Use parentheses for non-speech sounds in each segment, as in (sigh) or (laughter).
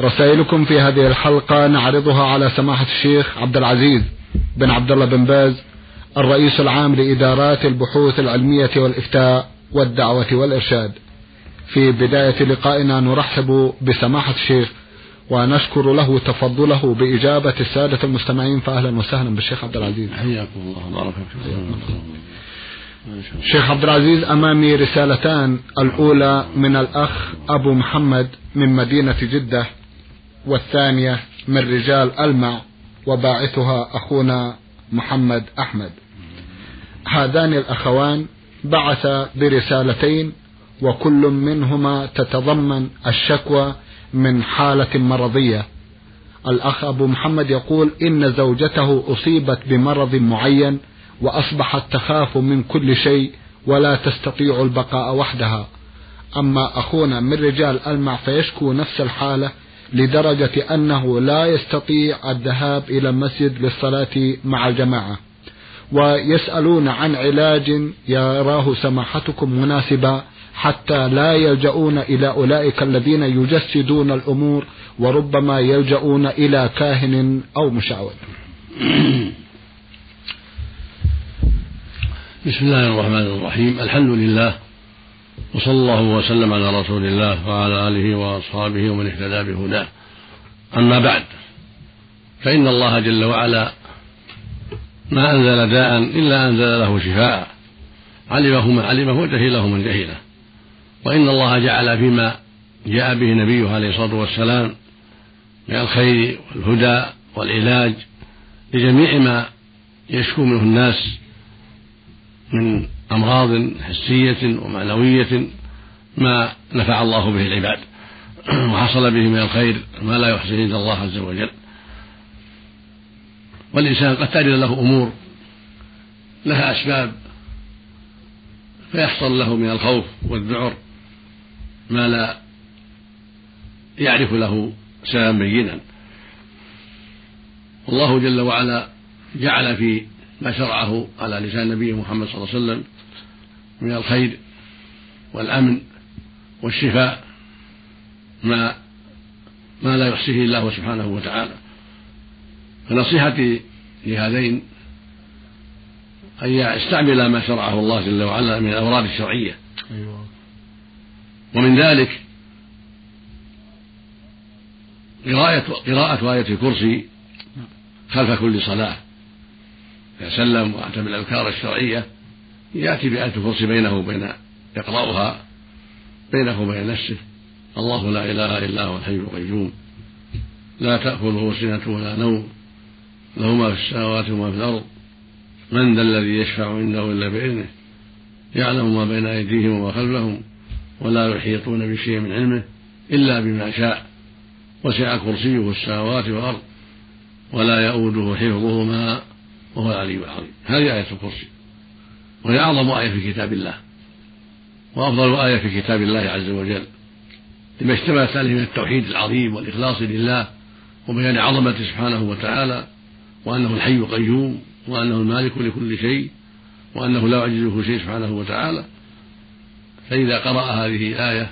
رسائلكم في هذه الحلقة نعرضها على سماحة الشيخ عبد العزيز بن عبد الله بن باز الرئيس العام لإدارات البحوث العلمية والإفتاء والدعوة والإرشاد. في بداية لقائنا نرحب بسماحة الشيخ ونشكر له تفضله بإجابة السادة المستمعين فأهلا وسهلا بالشيخ عبد العزيز. حياكم الله بارك شيخ عبد العزيز أمامي رسالتان الأولى من الأخ أبو محمد من مدينة جدة والثانية من رجال ألمع وباعثها أخونا محمد أحمد. هذان الأخوان بعث برسالتين وكل منهما تتضمن الشكوى من حالة مرضية. الأخ أبو محمد يقول إن زوجته أصيبت بمرض معين وأصبحت تخاف من كل شيء ولا تستطيع البقاء وحدها. أما أخونا من رجال ألمع فيشكو نفس الحالة لدرجة أنه لا يستطيع الذهاب إلى المسجد للصلاة مع الجماعة. ويسألون عن علاج يراه سماحتكم مناسبا حتى لا يلجؤون إلى أولئك الذين يجسدون الأمور وربما يلجؤون إلى كاهن أو مشعوذ. بسم الله الرحمن الرحيم. الحمد لله وصلى الله وسلم على رسول الله وعلى آله وأصحابه ومن اهتدى بهداه. أما بعد فإن الله جل وعلا ما أنزل داء إلا أنزل له شفاء. علمه من علمه وجهله من جهله. وإن الله جعل فيما جاء به نبيه عليه الصلاة والسلام من الخير والهدى والعلاج لجميع ما يشكو منه الناس من أمراض حسية ومعنوية ما نفع الله به العباد. (clears throat) وحصل به من الخير ما لا يحصيه إلا الله عز وجل. والإنسان قد تجد له أمور لها أسباب فيحصل له من الخوف والذعر ما لا يعرف له سببا بينا. والله جل وعلا جعل في ما شرعه على لسان نبيه محمد صلى الله عليه وسلم من الخير والأمن والشفاء ما ما لا يحصيه الله سبحانه وتعالى. فنصيحتي لهذين أن يستعمل ما شرعه الله جل وعلا من الأوراد الشرعية. أيوة. ومن ذلك قراءة قراءة آية الكرسي خلف كل صلاة. إذا سلم وأتى بالأذكار الشرعية. يأتي بآية الكرسي بينه وبين يقرأها بينه وبين نفسه. الله لا إله إلا هو الحي القيوم. لا تأخذه سنة ولا نوم. له ما في السماوات وما في الأرض. من ذا الذي يشفع عنده إلا بإذنه. يعلم ما بين أيديهم وما خلفهم. ولا يحيطون بشيء من علمه إلا بما شاء. وسع كرسيه السماوات والأرض. ولا يؤوده حفظهما. وهو العلي العظيم. هذه آية الكرسي. وهي أعظم آية في كتاب الله وأفضل آية في كتاب الله عز وجل لما اشتملت عليه من التوحيد العظيم والإخلاص لله وبيان عظمته سبحانه وتعالى وأنه الحي القيوم وأنه المالك لكل شيء وأنه لا يعجزه شيء سبحانه وتعالى فإذا قرأ هذه الآية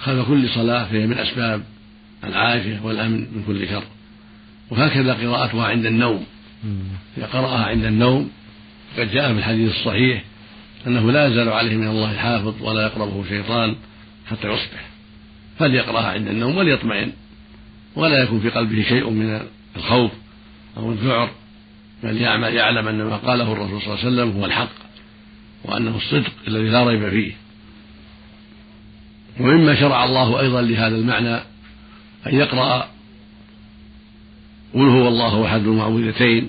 خلف كل صلاة فهي من أسباب العافية والأمن من كل شر وهكذا قراءتها عند النوم. إذا قرأها عند النوم قد جاء في الحديث الصحيح أنه لا يزال عليه من الله حافظ ولا يقربه شيطان حتى يصبح فليقرأها عند النوم وليطمئن ولا يكون في قلبه شيء من الخوف أو الذعر بل يعمل يعلم أن ما قاله الرسول صلى الله عليه وسلم هو الحق وأنه الصدق الذي لا ريب فيه. ومما شرع الله أيضا لهذا المعنى أن يقرأ قل هو الله أحد المعوذتين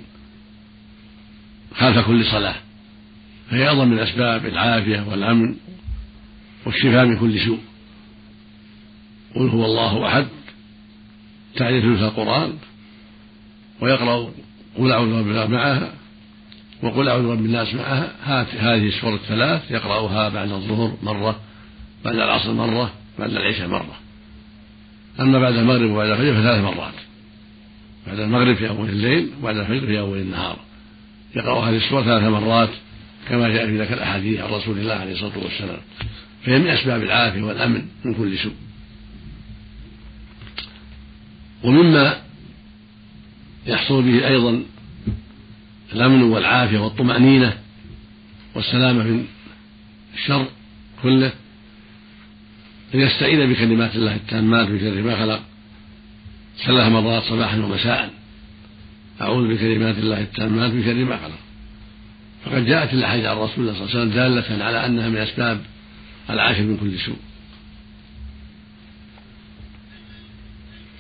خلف كل صلاة. فهي أيضا من أسباب العافية والأمن والشفاء من كل سوء. قل هو الله أحد تعرف ثلث القرآن ويقرأ قل أعوذ برب الله معها وقل أعوذ برب الناس معها. هذه السور الثلاث يقرأها بعد الظهر مرة بعد العصر مرة بعد العشاء مرة. أما بعد المغرب وبعد الفجر فثلاث مرات. بعد المغرب في أول الليل وبعد الفجر في أول النهار. يقرأ هذه السور ثلاث مرات كما جاء في ذلك الأحاديث عن رسول الله عليه الصلاة والسلام. فهي من أسباب العافية والأمن من كل سوء. ومما يحصل به أيضا الأمن والعافية والطمأنينة والسلامة من الشر كله أن يستعيذ بكلمات الله التامات من شر ما خلق. ثلاث مرات صباحا ومساء. أعوذ بكلمات الله التامات من شر ما خلق. فقد جاءت الأحاديث عن رسول الله صلى الله عليه وسلم دالة على أنها من أسباب العافية من كل سوء.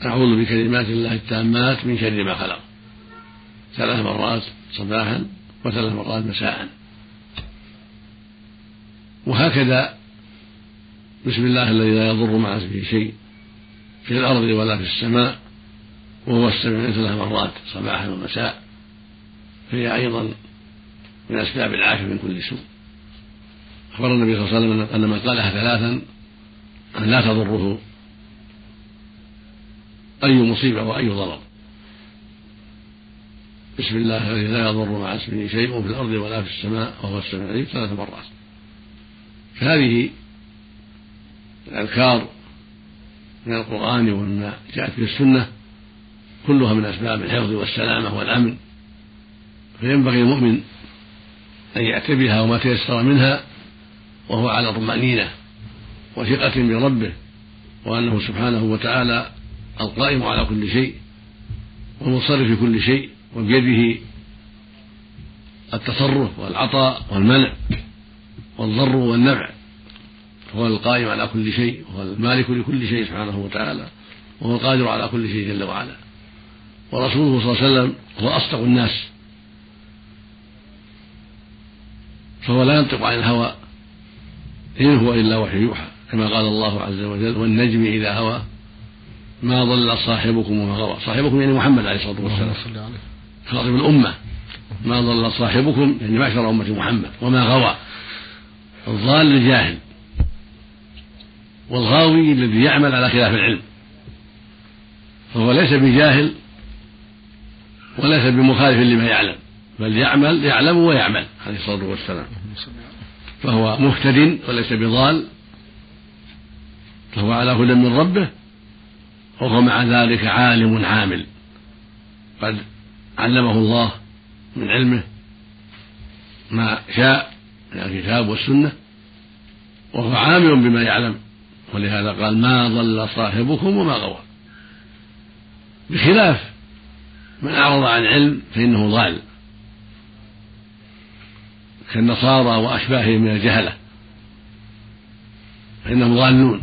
أعوذ بكلمات الله التامات من شر ما خلق. ثلاث مرات صباحا وثلاث مرات مساء. وهكذا بسم الله الذي لا يضر مع اسمه شيء في الأرض ولا في السماء. وهو السميع ثلاث مرات صباحا ومساء. فهي أيضا من أسباب العافية من كل سوء. أخبر النبي صلى الله عليه وسلم أن من قالها ثلاثا لا تضره أي مصيبة وأي ضرر. بسم الله الذي لا يضر مع اسمه شيء في الأرض ولا في السماء وهو السميع العليم ثلاث مرات. فهذه الأذكار من القرآن ومما جاءت في السنة كلها من أسباب الحفظ والسلامة والأمن فينبغي المؤمن أن يأتي بها وما تيسر منها وهو على طمأنينة وثقة بربه وأنه سبحانه وتعالى القائم على كل شيء والمصرف في كل شيء وبيده التصرف والعطاء والمنع والضر والنفع هو القائم على كل شيء وهو المالك لكل شيء سبحانه وتعالى وهو القادر على كل شيء جل وعلا. ورسوله صلى الله عليه وسلم هو أصدق الناس. فهو لا ينطق عن الهوى. إن هو إلا وحي يوحى كما قال الله عز وجل والنجم إذا هوى ما ضل صاحبكم وما غوى. صاحبكم يعني محمد عليه الصلاة والسلام. خاطب الأمة. ما ضل صاحبكم يعني معشر أمة محمد وما غوى. الضال الجاهل. والغاوي الذي يعمل على خلاف العلم. فهو ليس بجاهل وليس بمخالف لما يعلم بل يعمل يعلم ويعمل عليه الصلاة والسلام. فهو مهتد وليس بضال فهو على هدى من ربه وهو مع ذلك عالم عامل. قد علمه الله من علمه ما شاء من الكتاب والسنة وهو عامل بما يعلم. ولهذا قال ما ضل صاحبكم وما غوى. بخلاف من أعرض عن علم فإنه ضال. كالنصارى وأشباههم من الجهلة. فإنهم ضالون.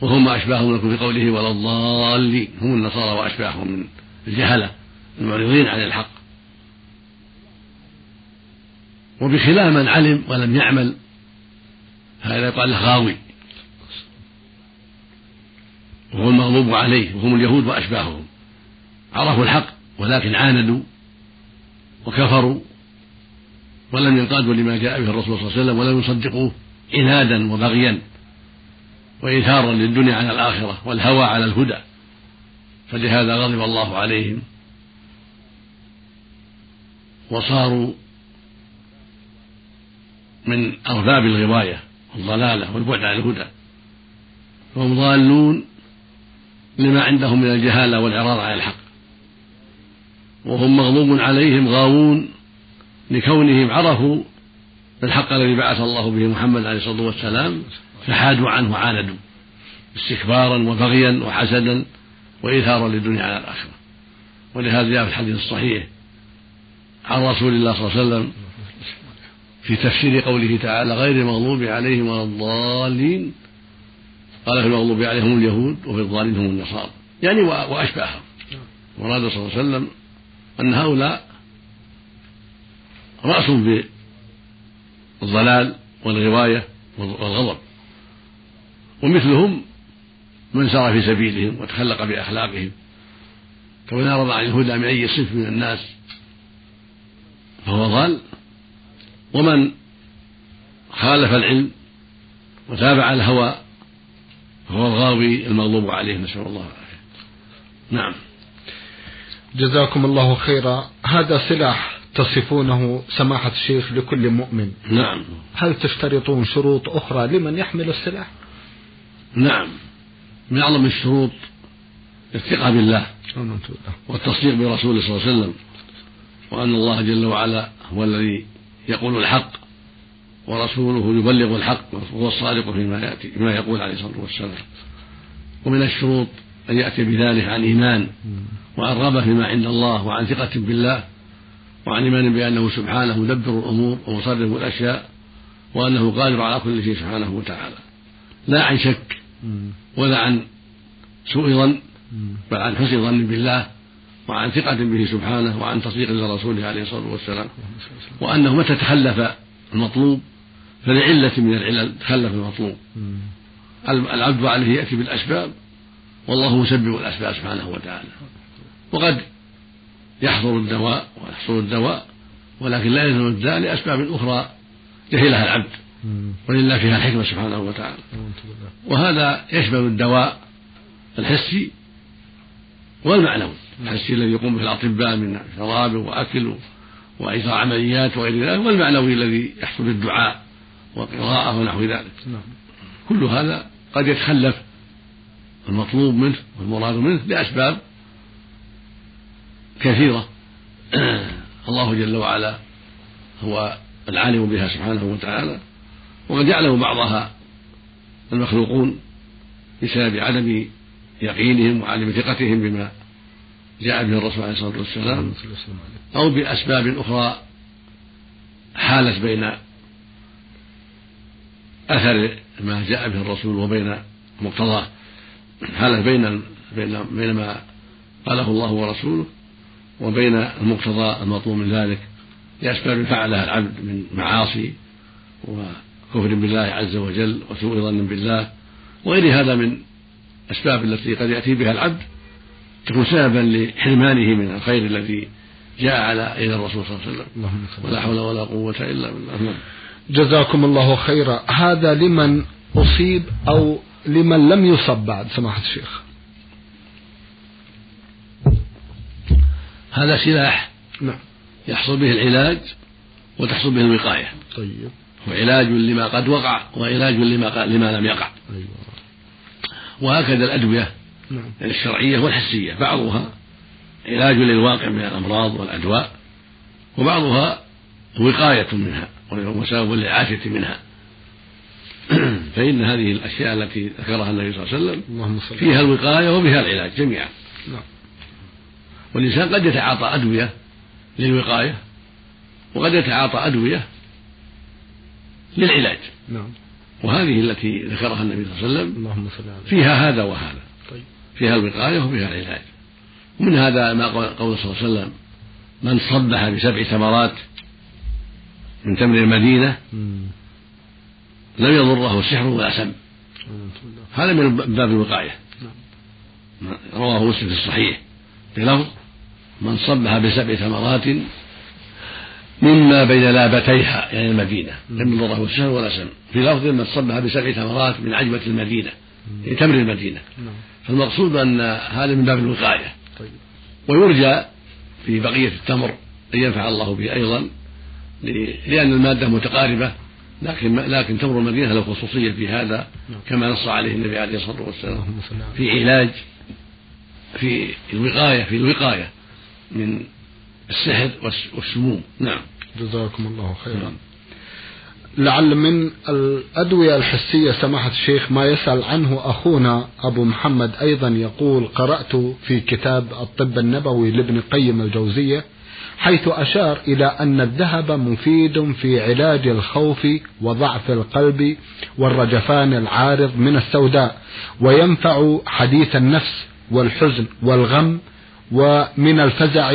وهم أشباههم لكم في قوله ولا الضالين. هم النصارى وأشباههم من الجهلة المعرضين عن الحق. وبخلاف من علم ولم يعمل هذا يقال له غاوي. وهو المغضوب عليه وهم اليهود وأشباههم. عرفوا الحق ولكن عاندوا وكفروا ولم ينقادوا لما جاء به الرسول صلى الله عليه وسلم ولم يصدقوه عنادا وبغيا وإيثارا للدنيا على الآخرة والهوى على الهدى. فلهذا غضب الله عليهم. وصاروا من أرباب الغواية والضلالة والبعد عن الهدى. فهم ضالون لما عندهم من الجهالة والإعراض عن الحق. وهم مغضوب عليهم غاوون لكونهم عرفوا الحق الذي بعث الله به محمد عليه الصلاة والسلام فحادوا عنه وعاندوا استكبارا وبغيا وحسدا وإيثارا للدنيا على الآخرة. ولهذا جاء في الحديث الصحيح عن رسول الله صلى الله عليه وسلم في تفسير قوله تعالى غير المغضوب عليهم ولا الضالين قال في المغضوب عليهم اليهود وفي الضالين هم النصارى. يعني وأشباههم. وراد صلى الله عليه وسلم أن هؤلاء رأس بالضلال والغواية والغضب. ومثلهم من سار في سبيلهم وتخلق بأخلاقهم. كمن أعرض عن الهدى من أي صنف من الناس فهو ضال. ومن خالف العلم وتابع الهوى فهو الغاوي المغضوب عليه نسأل الله العافية. نعم. جزاكم الله خيرا. هذا سلاح تصفونه سماحة الشيخ لكل مؤمن. نعم. هل تشترطون شروط أخرى لمن يحمل السلاح؟ نعم. من أعظم الشروط الثقة بالله والتصديق برسوله صلى الله عليه وسلم وأن الله جل وعلا هو الذي يقول الحق. ورسوله يبلغ الحق وهو الصادق فيما يأتي فيما يقول عليه الصلاة والسلام. ومن الشروط أن يأتي بذلك عن إيمان وعن رغبة فيما عند الله وعن ثقة بالله وعن إيمان بأنه سبحانه مدبر الأمور ومصرف الأشياء وأنه قادر على كل شيء سبحانه وتعالى. لا عن شك ولا عن سوء ظن بل عن حسن ظن بالله وعن ثقة به سبحانه وعن تصديق لرسوله عليه الصلاة والسلام. وأنه متى تخلف المطلوب فلعلة من العلل تخلف المطلوب. العبد عليه يأتي بالأسباب والله مسبب الأسباب سبحانه وتعالى. وقد يحضر الدواء ويحصل الدواء ولكن لا يلزم الداء لأسباب أخرى جهلها العبد. ولله فيها الحكمة سبحانه وتعالى. وهذا يشمل الدواء الحسي والمعنوي الحسي الذي يقوم به الأطباء من شراب وأكل وإجراء عمليات وغير ذلك والمعنوي الذي يحصل بالدعاء وقراءة ونحو ذلك. كل هذا قد يتخلف المطلوب منه والمراد منه لأسباب كثيرة (clears throat) الله جل وعلا هو العالم بها سبحانه وتعالى وقد يعلم بعضها المخلوقون بسبب عدم يقينهم وعدم ثقتهم بما جاء به الرسول عليه الصلاة والسلام أو بأسباب أخرى حالت بين أثر ما جاء به الرسول وبين مقتضاه. حالت بين بين بين ما قاله الله ورسوله وبين المقتضى المطلوب من ذلك لأسباب فعلها العبد من معاصي وكفر بالله عز وجل وسوء ظن بالله وغير هذا من الأسباب التي قد يأتي بها العبد تكون سببا لحرمانه من الخير الذي جاء على يد الرسول صلى الله عليه وسلم. ولا حول ولا قوة إلا بالله. نعم. جزاكم الله خيرا. هذا لمن أصيب أو لمن لم يصب بعد سماحة الشيخ. هذا سلاح نعم. يحصل به العلاج وتحصل به الوقاية. طيب. وعلاج لما قد وقع وعلاج لما لما لم يقع. أيوة. وهكذا الأدوية نعم. الشرعية والحسية. بعضها علاج للواقع من الأمراض والأدواء وبعضها وقاية منها. وسبب للعافية منها. (clears throat) فإن هذه الأشياء التي ذكرها النبي صلى الله عليه وسلم فيها الوقاية وبها العلاج جميعا. نعم. والإنسان قد يتعاطى أدوية للوقاية وقد يتعاطى أدوية للعلاج. نعم. وهذه التي ذكرها النبي صلى الله عليه وسلم اللهم صل فيها هذا وهذا. طيب. فيها الوقاية وفيها العلاج. ومن هذا ما قول صلى الله عليه وسلم من صبح بسبع ثمرات من تمر المدينة لم يضره سحر ولا سم. هذا من باب الوقاية. نعم. رواه مسلم في الصحيح. بلفظ من صبها بسبع ثمرات مما بين لابتيها يعني المدينة. لم يضره السهل ولا سم. في لفظ من صبها بسبع ثمرات من عجبة المدينة يعني تمر المدينة. نعم. فالمقصود أن هذا من باب الوقاية. طيب. ويرجى في بقية التمر أن ينفع الله به أيضا. لأن المادة متقاربة لكن لكن تمر المدينة له خصوصية في هذا نعم. كما نص عليه النبي عليه الصلاة والسلام في علاج في الوقاية في الوقاية من السحر والسموم نعم جزاكم الله خيرا نعم. لعل من الأدوية الحسية سماحة الشيخ ما يسأل عنه أخونا أبو محمد أيضا يقول قرأت في كتاب الطب النبوي لابن قيم الجوزية حيث أشار إلى أن الذهب مفيد في علاج الخوف وضعف القلب والرجفان العارض من السوداء وينفع حديث النفس والحزن والغم ومن الفزع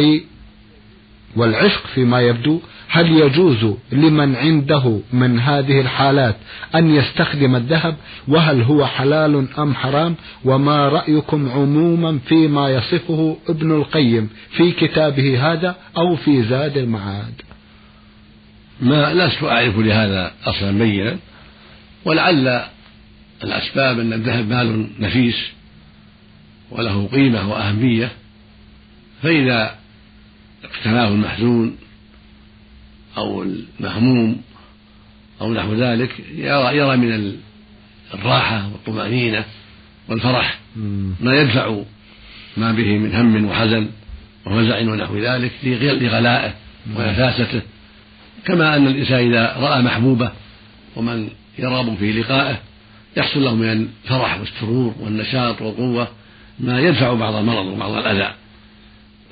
والعشق فيما يبدو هل يجوز لمن عنده من هذه الحالات أن يستخدم الذهب؟ وهل هو حلال أم حرام؟ وما رأيكم عموما فيما يصفه ابن القيم في كتابه هذا أو في زاد المعاد؟ ما لست أعرف لهذا أصلا بينا. ولعل الأسباب أن الذهب مال نفيس وله قيمة وأهمية. فإذا اقتناه المحزون أو المهموم أو نحو ذلك يرى, يرى من الراحة والطمأنينة والفرح ما يدفع ما به من هم وحزن وفزع ونحو ذلك لغلائه ونفاسته. كما أن الإنسان إذا رأى محبوبة ومن يرغب في لقائه يحصل له من الفرح والسرور والنشاط والقوة ما يدفع بعض المرض وبعض الأذى.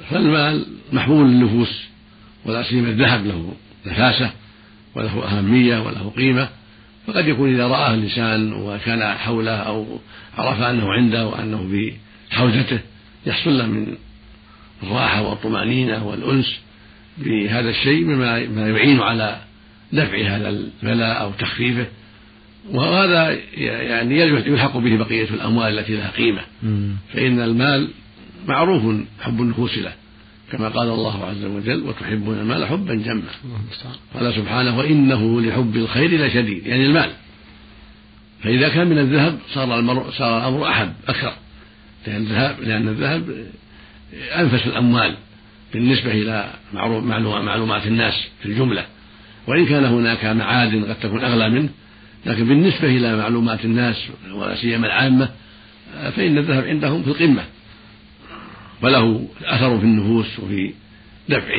فالمال محبوب للنفوس ولا سيما الذهب له نفاسة وله أهمية وله قيمة. فقد يكون إذا رآه الإنسان وكان حوله أو عرف أنه عنده وأنه في حوزته يحصل له من الراحة والطمأنينة والأنس بهذا الشيء مما ما يعين على دفع هذا البلاء أو تخفيفه. وهذا يعني يلحق به بقية الأموال التي لها قيمة. فإن المال معروف حب النفوس له كما قال الله عز وجل وتحبون المال حبا جما قال سبحانه وإنه لحب الخير لشديد يعني المال. فإذا كان من الذهب صار المرء صار الأمر أحب أكثر. لأن الذهب لأن الذهب أنفس الأموال بالنسبة إلى معلومات الناس في الجملة. وإن كان هناك معادن قد تكون أغلى منه لكن بالنسبة إلى معلومات الناس ولا سيما العامة فإن الذهب عندهم في القمة. وله أثر في النفوس وفي دفع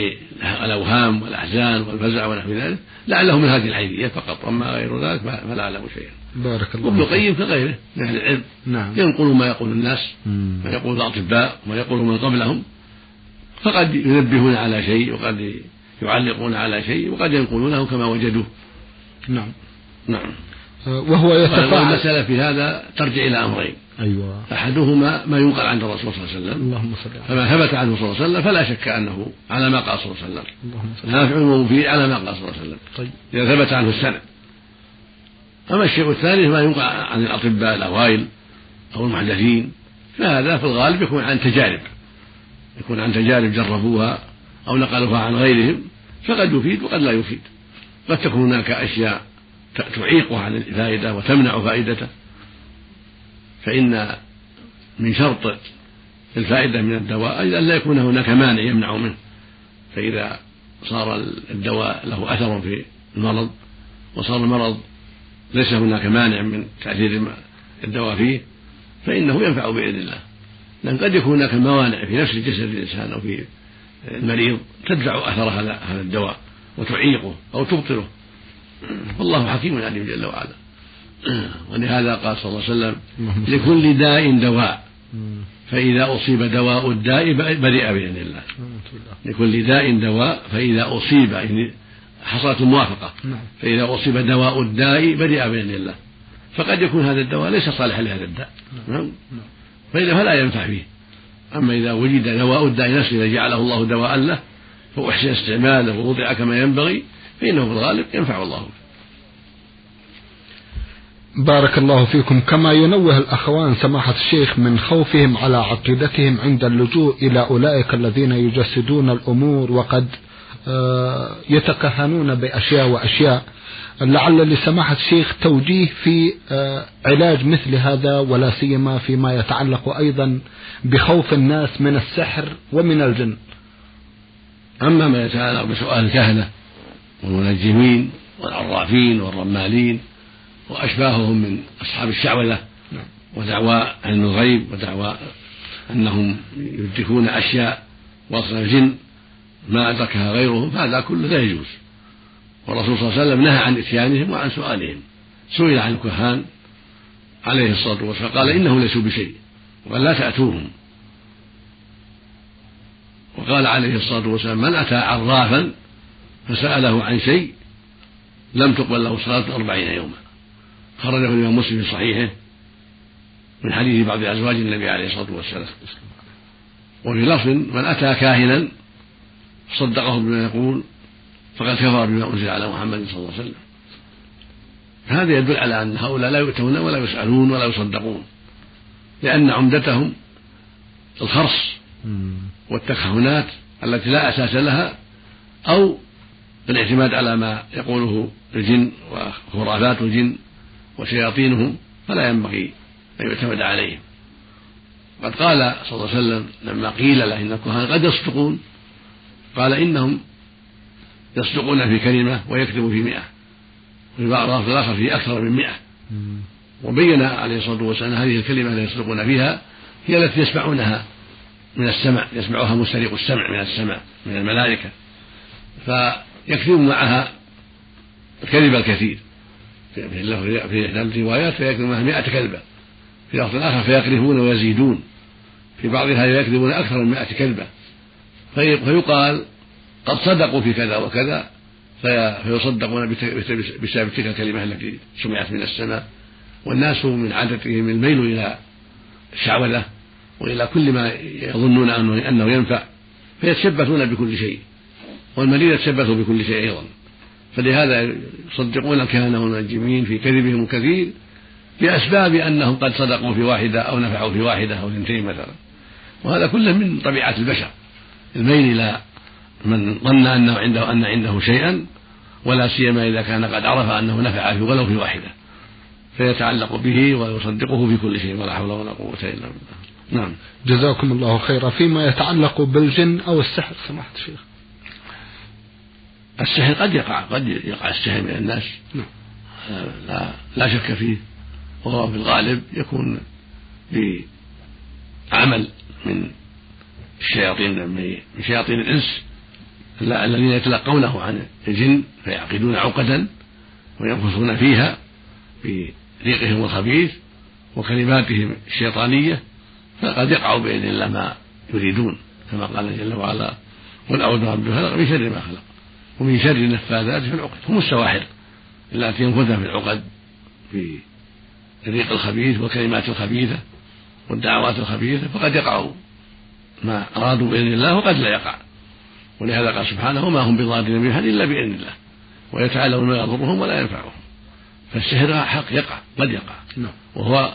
الأوهام والأحزان والفزع ونحو ذلك لعله من هذه الحيثية فقط أما غير ذلك فلا أعلم شيئا. بارك الله وابن القيم كغيره من أهل العلم نعم. ينقل ما يقول الناس ما يقول الأطباء وما يقول من قبلهم فقد ينبهون على شيء وقد يعلقون على شيء وقد ينقلونه كما وجدوه. نعم. نعم. وهو يتفاعل المسألة في هذا ترجع إلى أمرين. أيوة. أحدهما ما ينقل عن الرسول صلى الله عليه وسلم. اللهم صل فما ثبت عنه صلى الله عليه وسلم فلا شك أنه على ما قال صلى الله عليه وسلم. اللهم نافع ومفيد على ما قال صلى الله عليه وسلم. طيب. إذا ثبت عنه السند. أما الشيء الثاني ما ينقل عن الأطباء الأوائل أو المحدثين فهذا في الغالب يكون عن تجارب. يكون عن تجارب جربوها أو نقلوها عن غيرهم فقد يفيد وقد لا يفيد. قد تكون هناك أشياء تعيقه عن الفائدة وتمنع فائدته. فإن من شرط الفائدة من الدواء أن لا يكون هناك مانع يمنع منه. فإذا صار الدواء له أثر في المرض وصار المرض ليس هناك مانع من تأثير الدواء فيه فإنه ينفع بإذن الله. لأن قد يكون هناك موانع في نفس جسد الإنسان أو في المريض تدفع أثر هذا الدواء وتعيقه أو تبطله. والله حكيم عليم جل وعلا. (clears throat) ولهذا قال صلى الله عليه وسلم لكل داء دواء. فإذا أصيب دواء الداء برئ بإذن الله. لكل داء دواء فإذا أصيب يعني حصلت الموافقة. نعم. فإذا أصيب دواء الداء برئ بإذن الله. فقد يكون هذا الدواء ليس صالحا لهذا الداء. نعم. نعم. فإذا فلا ينفع فيه. أما إذا وجد دواء الداء نفسه إذا جعله الله دواء له فأحسن استعماله ووضع كما ينبغي فإنه في الغالب ينفع الله. بارك الله فيكم. كما ينوه الأخوان سماحة الشيخ من خوفهم على عقيدتهم عند اللجوء إلى أولئك الذين يجسدون الأمور وقد آه، يتكهنون بأشياء وأشياء. لعل لسماحة الشيخ توجيه في آه، علاج مثل هذا ولا سيما فيما يتعلق أيضا بخوف الناس من السحر ومن الجن. أما ما يتعلق بسؤال الكهنة والمنجمين والعرافين والرمالين وأشباههم من أصحاب الشعوذة نعم. ودعوى علم الغيب ودعوى أنهم يدركون أشياء وصل الجن ما أدركها غيرهم فهذا كله لا يجوز. والرسول صلى الله عليه وسلم نهى عن إتيانهم وعن سؤالهم. سئل عن الكهان عليه الصلاة والسلام قال إنهم ليسوا بشيء وقال لا تأتوهم. وقال عليه الصلاة والسلام من أتى عرافا فسأله عن شيء لم تقبل له صلاة أربعين يوما. خرجه الإمام مسلم في صحيحه من حديث بعض أزواج النبي عليه الصلاة والسلام. وفي لفظ من أتى كاهنا صدقه بما يقول فقد كفر بما أنزل على محمد صلى الله عليه وسلم. هذا يدل على أن هؤلاء لا يؤتون ولا يسألون ولا يصدقون لأن عمدتهم الخرص والتكهنات التي لا أساس لها أو الاعتماد على ما يقوله الجن وخرافات الجن وشياطينهم فلا ينبغي أن يعتمد عليهم. قد قال صلى الله عليه وسلم لما قيل له إن الكهان قد يصدقون قال إنهم يصدقون في كلمة ويكذب في مئة. وفي بعض الآخر في أكثر من مئة. وبين عليه الصلاة والسلام هذه الكلمة التي يصدقون فيها هي التي يسمعونها من السمع يسمعها مستريق السمع من السمع من الملائكة. فيكذب معها الكذب الكثير. في في إحدى الروايات فيكذب معها مئة كذبة. في لفظ آخر فيقذفون ويزيدون. في بعضها يكذبون أكثر من مئة كذبة. فيقال قد صدقوا في كذا وكذا فيصدقون بسبب تلك الكلمة التي سمعت من السماء. والناس من عادتهم الميل إلى الشعوذة وإلى كل ما يظنون أنه ينفع. فيتشبثون بكل شيء. والمريض يتشبث بكل شيء أيضا. فلهذا يصدقون الكهنة والمنجمين في كذبهم الكثير بأسباب أنهم قد صدقوا في واحدة أو نفعوا في واحدة أو اثنتين مثلا. وهذا كله من طبيعة البشر. الميل إلى من ظن أنه عنده أن عنده شيئا ولا سيما إذا كان قد عرف أنه نفع في ولو في واحدة. فيتعلق به ويصدقه في كل شيء ولا حول ولا قوة إلا بالله. نعم. جزاكم الله خيرا. فيما يتعلق بالجن أو السحر سماحة الشيخ السحر قد يقع قد يقع السحر من الناس. نعم. لا, لا شك فيه. وهو في الغالب يكون بعمل من الشياطين من شياطين الإنس الذين يتلقونه عن الجن فيعقدون عقدا وينفسون فيها بريقهم الخبيث وكلماتهم الشيطانية فقد يقع بإذن الله ما يريدون. كما قال جل وعلا قل أعوذ برب الفلق من شر ما خلق. ومن شر النفاذات في العقد هم السواحل التي ينفذن في العقد في الريق الخبيث والكلمات الخبيثة والدعوات الخبيثة فقد يقع ما أرادوا بإذن الله وقد لا يقع. ولهذا قال سبحانه وما هم بضارين من أحد إلا بإذن الله ويتعلمون ما يضرهم ولا ينفعهم. فالسحر حق يقع قد يقع. نعم. وهو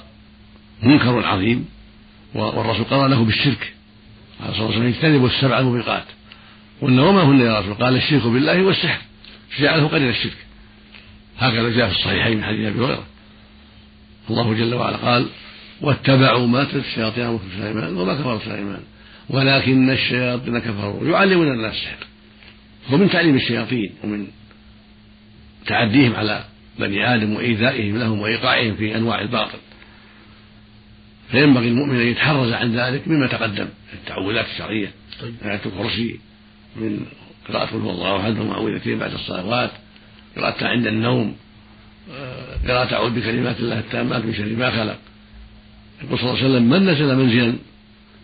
منكر عظيم والرسول قال له بالشرك. قال صلى الله عليه وسلم اجتنبوا السبع الموبقات. قلنا وما هن يا رسول قال الشرك بالله والسحر. جعله قرين الشرك. هكذا جاء في الصحيحين من حديث أبي هريرة. الله جل وعلا قال واتبعوا ما تلك الشياطين على سليمان وما كفر سليمان. ولكن الشياطين كفروا. يعلمون الناس السحر ومن تعليم الشياطين ومن تعديهم على بني آدم وإيذائهم لهم وإيقاعهم في أنواع الباطل. فينبغي المؤمن أن يتحرز عن ذلك مما تقدم. التعوذات الشرعية طيب. آية الكرسي من قراءة قل هو الله أحد ومعوذتين بعد الصلوات؟ قراءتها عند النوم. آه، قراءة أعوذ بكلمات الله التامات من شر ما خلق. يقول صلى الله عليه وسلم من نزل منزلا؟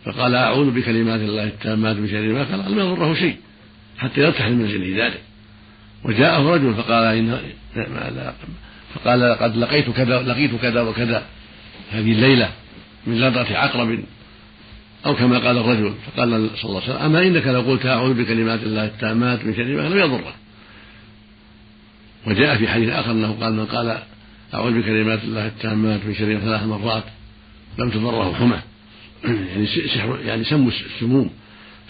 فقال أعوذ بكلمات الله التامات من شر ما خلق. لم يضره شيء حتى يرتاح من منزله ذلك. وجاءه رجل فقال إن فقال لقد لقيت كذا لقيت كذا وكذا هذه الليلة من لدغة عقرب أو كما قال الرجل فقال صلى الله عليه وسلم أما إنك لو قلت أعوذ بكلمات الله التامات من شر ما لم يضره. وجاء في حديث آخر أنه قال من قال أعوذ بكلمات الله التامات من شر ثلاث مرات لم تضره حمى يعني سحر يعني سم السموم.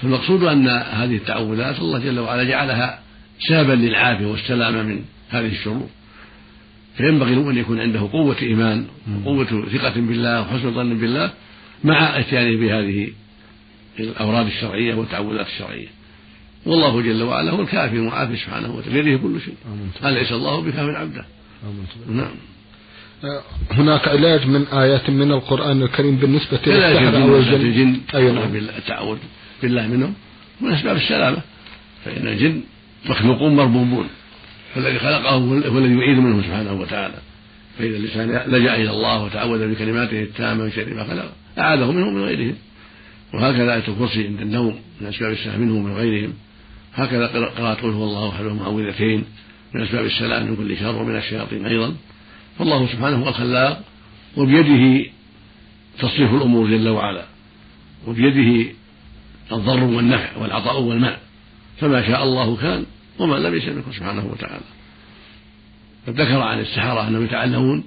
فالمقصود أن هذه التعوذات الله جل وعلا جعلها سببا للعافية والسلامة من هذه الشرور فينبغي أن يكون عنده قوة إيمان وقوة ثقة بالله وحسن ظن بالله مع أتيانه بهذه الأوراد الشرعية والتعوذات الشرعية. والله جل وعلا هو الكافي المعافي سبحانه وتعالى بيده كل شيء. أليس الله بكاف عبده. نعم. هناك علاج من آيات من القرآن الكريم بالنسبة للسحر أو الجن. الجن أي نعم التعوذ بالله منهم. من أسباب السلامة فإن الجن مخلوقون مربوبون فالذي خلقه هو الذي يعيد منه سبحانه وتعالى. فإذا الإنسان لجأ إلى الله وتعوذ بكلماته التامة من شر ما خلق أعاذه منه من غيرهم. وهكذا آية الكرسي عند النوم من أسباب السلام منه ومن غيرهم. هكذا قراءة قل هو الله أحد ومعوذتين من أسباب السلام من كل شر ومن الشياطين أيضا. فالله سبحانه هو الخلاق وبيده تصريف الأمور جل وعلا. وبيده الضر والنفع والعطاء والمنع فما شاء الله كان ومن لم يشاء منكم سبحانه وتعالى. ذكر عن السحرة أنهم يتعلمون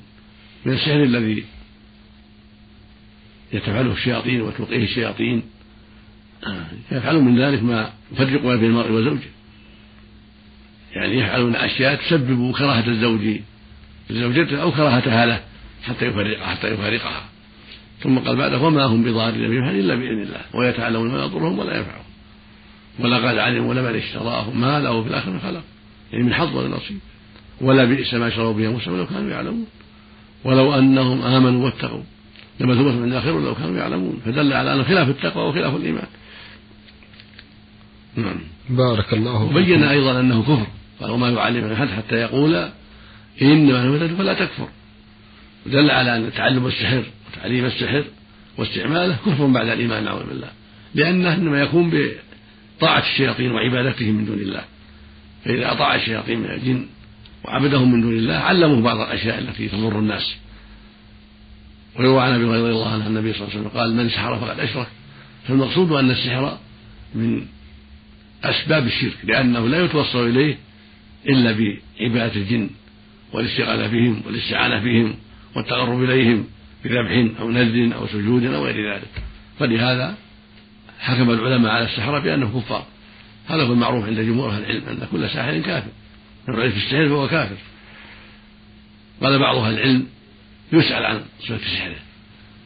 من السحر الذي يتفعله الشياطين وتلقيه الشياطين. يفعلون من ذلك ما يفرق بين المرء وزوجه. يعني يفعلون أشياء تسبب كراهة الزوج لزوجته أو كراهتها له حتى يفرقها حتى يفارقها. ثم قال بعده وما هم بضارين بهم إلا بإذن الله. ويتعلمون ما يضرهم ولا ينفعهم. ولقد علموا لمن اشتراه ما له في الآخرة خلق. يعني من حظ ولا نصيب ولا بئس ما شروا به أنفسهم لو كانوا يعلمون. ولو أنهم آمنوا واتقوا لمثوبة من الآخرة لو كانوا يعلمون. فدل على أن خلاف التقوى وخلاف الإيمان. نعم. بارك الله وبين أيضا أنه كفر. قال وما يعلم أحد حتى يقول إنما أنا فلا تكفر. دل على أن تعلم السحر وتعليم السحر واستعماله كفر بعد الإيمان نعوذ بالله. لأنه إنما يكون بطاعة الشياطين وعبادتهم من دون الله. فإذا أطاع الشياطين من الجن وعبدهم من دون الله علموه بعض الأشياء التي تضر الناس. ويروى عن أبي هريرة رضي الله عنه النبي صلى الله عليه وسلم قال من سحر فقد أشرك. فالمقصود أن السحر من أسباب الشرك لأنه لا يتوصل إليه إلا بعبادة الجن والاستغاثة بهم والاستعانة بهم والتقرب إليهم بذبح أو نذر أو سجود أو غير ذلك. فلهذا حكم العلماء على السحرة بأنه كفار. هذا هو المعروف عند جمهور أهل العلم أن كل ساحر كافر. رأي في السحر فهو كافر. قال بعض أهل العلم يسأل عن صفة سحره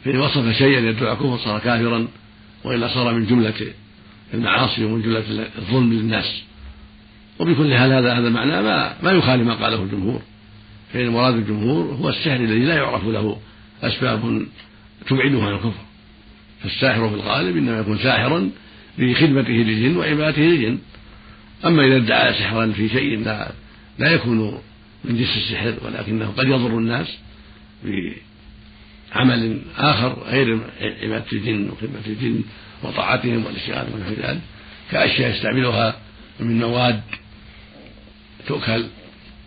فإن وصف شيئا يدعو كفر صار كافرا وإلا صار من جملة المعاصي ومن جملة الظلم للناس. وبكل حال هذا هذا معنى ما ما يخالف ما قاله الجمهور. فإن مراد الجمهور هو السحر الذي لا يعرف له أسباب تبعده عن الكفر. فالساحر في الغالب إنما يكون ساحرا بخدمته للجن وعبادته للجن. أما إذا ادعى سحرا في شيء لا لا يكون من جنس السحر ولكنه قد يضر الناس بعمل آخر غير عبادة الجن وخدمة الجن وطاعتهم والإشتغال ونحو ذلك. كأشياء يستعملها من مواد تؤكل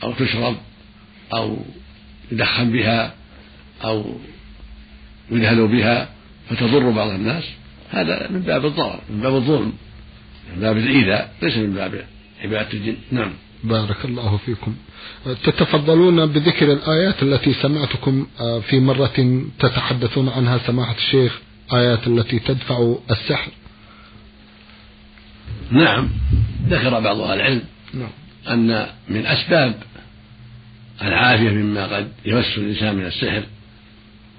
أو تشرب أو يدخن بها أو يدهن بها فتضر بعض الناس. هذا من باب الضرر من باب الظلم من باب الإيذاء ليس من باب عبادة الجن. نعم. بارك الله فيكم تتفضلون بذكر الآيات التي سمعتكم آه، في مرة تتحدثون عنها سماحة الشيخ آيات التي تدفع السحر نعم ذكر بعض أهل العلم نعم. أن من أسباب العافية مما قد يمس الإنسان من السحر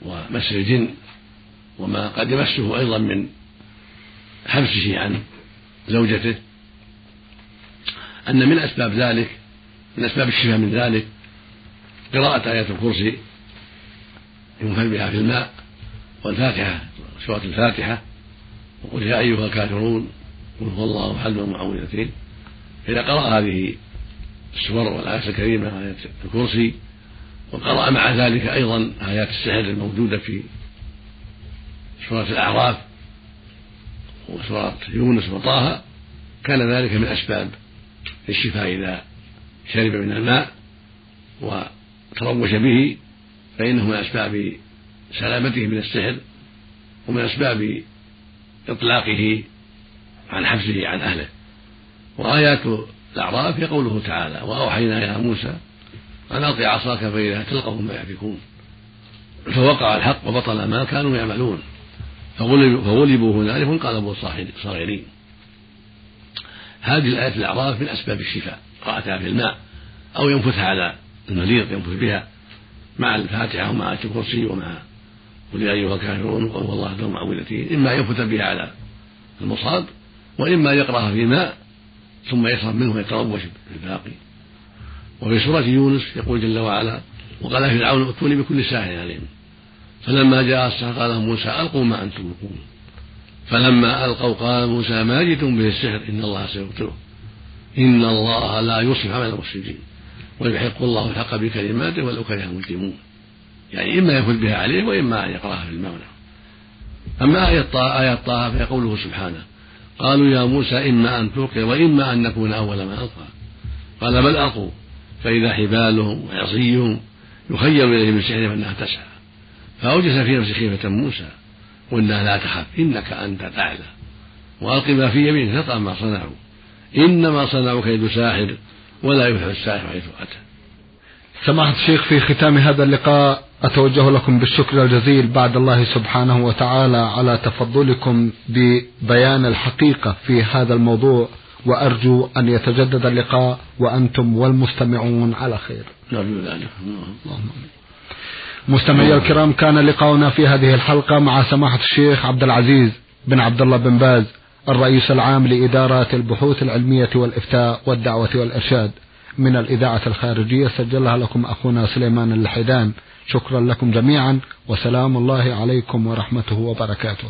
ومس الجن وما قد يمسه أيضا من حبسه عن زوجته أن من أسباب ذلك من أسباب الشفاء من ذلك قراءة آية الكرسي ينفل بها في الماء والفاتحة سورة الفاتحة وقل يا أيها الكافرون قل هو الله أحد والمعوذتين فإذا قرأ هذه السور والآيات الكريمة آية الكرسي وقرأ مع ذلك أيضا آيات السحر الموجودة في سورة الأعراف وسورة يونس وطه كان ذلك من أسباب الشفاء إذا شرب من الماء وتروش به فإنه من أسباب سلامته من السحر ومن أسباب إطلاقه عن حبسه عن أهله. وآيات الأعراف هي قوله تعالى وأوحينا إلى موسى أن ألقي عصاك فإذا تلقف ما يأفكون فوقع الحق وبطل ما كانوا يعملون. فغلبوا هنالك وانقلبوا صاغرين. هذه الآية الأعراف من أسباب الشفاء قراءتها في الماء أو ينفثها على المريض ينفث بها مع الفاتحة ومع آية الكرسي ومع قل يا أيها الكافرون وقل الله ذو معوذتين إما ينفث بها على المصاب وإما يقرأها في ماء ثم يشرب منه ويتروش بالباقي وفي سورة يونس يقول جل وعلا وقال فرعون ائتوني بكل ساحر عليم. فلما جاء السحر قال موسى ألقوا ما أنتم ملقون فلما ألقوا قال موسى ما جئتم به السحر؟ إن الله سيبطله إن الله لا يصلح عمل المفسدين. ويحق الله الحق بكلماته ولو كره المجرمون. يعني إما يفل بها عليه وإما أن يقرأها في المولى. أما آية طه آية طه فهي قوله سبحانه قالوا يا موسى إما أن تلقي وإما أن نكون أول من ألقى. قال بل ألقوا فإذا حبالهم وعصيهم يخيل إليه من سحرهم أنها تسعى. فأوجس في نفسه خيفة موسى. وإنها لا تخف إنك أنت الأعلى وألق ما في يمينك تطأ ما صنعوا. إنما صنعوا كيد ساحر ولا يفلح الساحر حيث أتى. سماحة الشيخ في ختام هذا اللقاء أتوجه لكم بالشكر الجزيل بعد الله سبحانه وتعالى على تفضلكم ببيان الحقيقة في هذا الموضوع وأرجو أن يتجدد اللقاء وأنتم والمستمعون على خير. نرجو ذلك مستمعي الكرام كان لقاؤنا في هذه الحلقة مع سماحة الشيخ عبد العزيز بن عبد الله بن باز الرئيس العام لإدارات البحوث العلمية والإفتاء والدعوة والإرشاد. من الإذاعة الخارجية سجلها لكم أخونا سليمان اللحيدان شكرا لكم جميعا وسلام الله عليكم ورحمته وبركاته.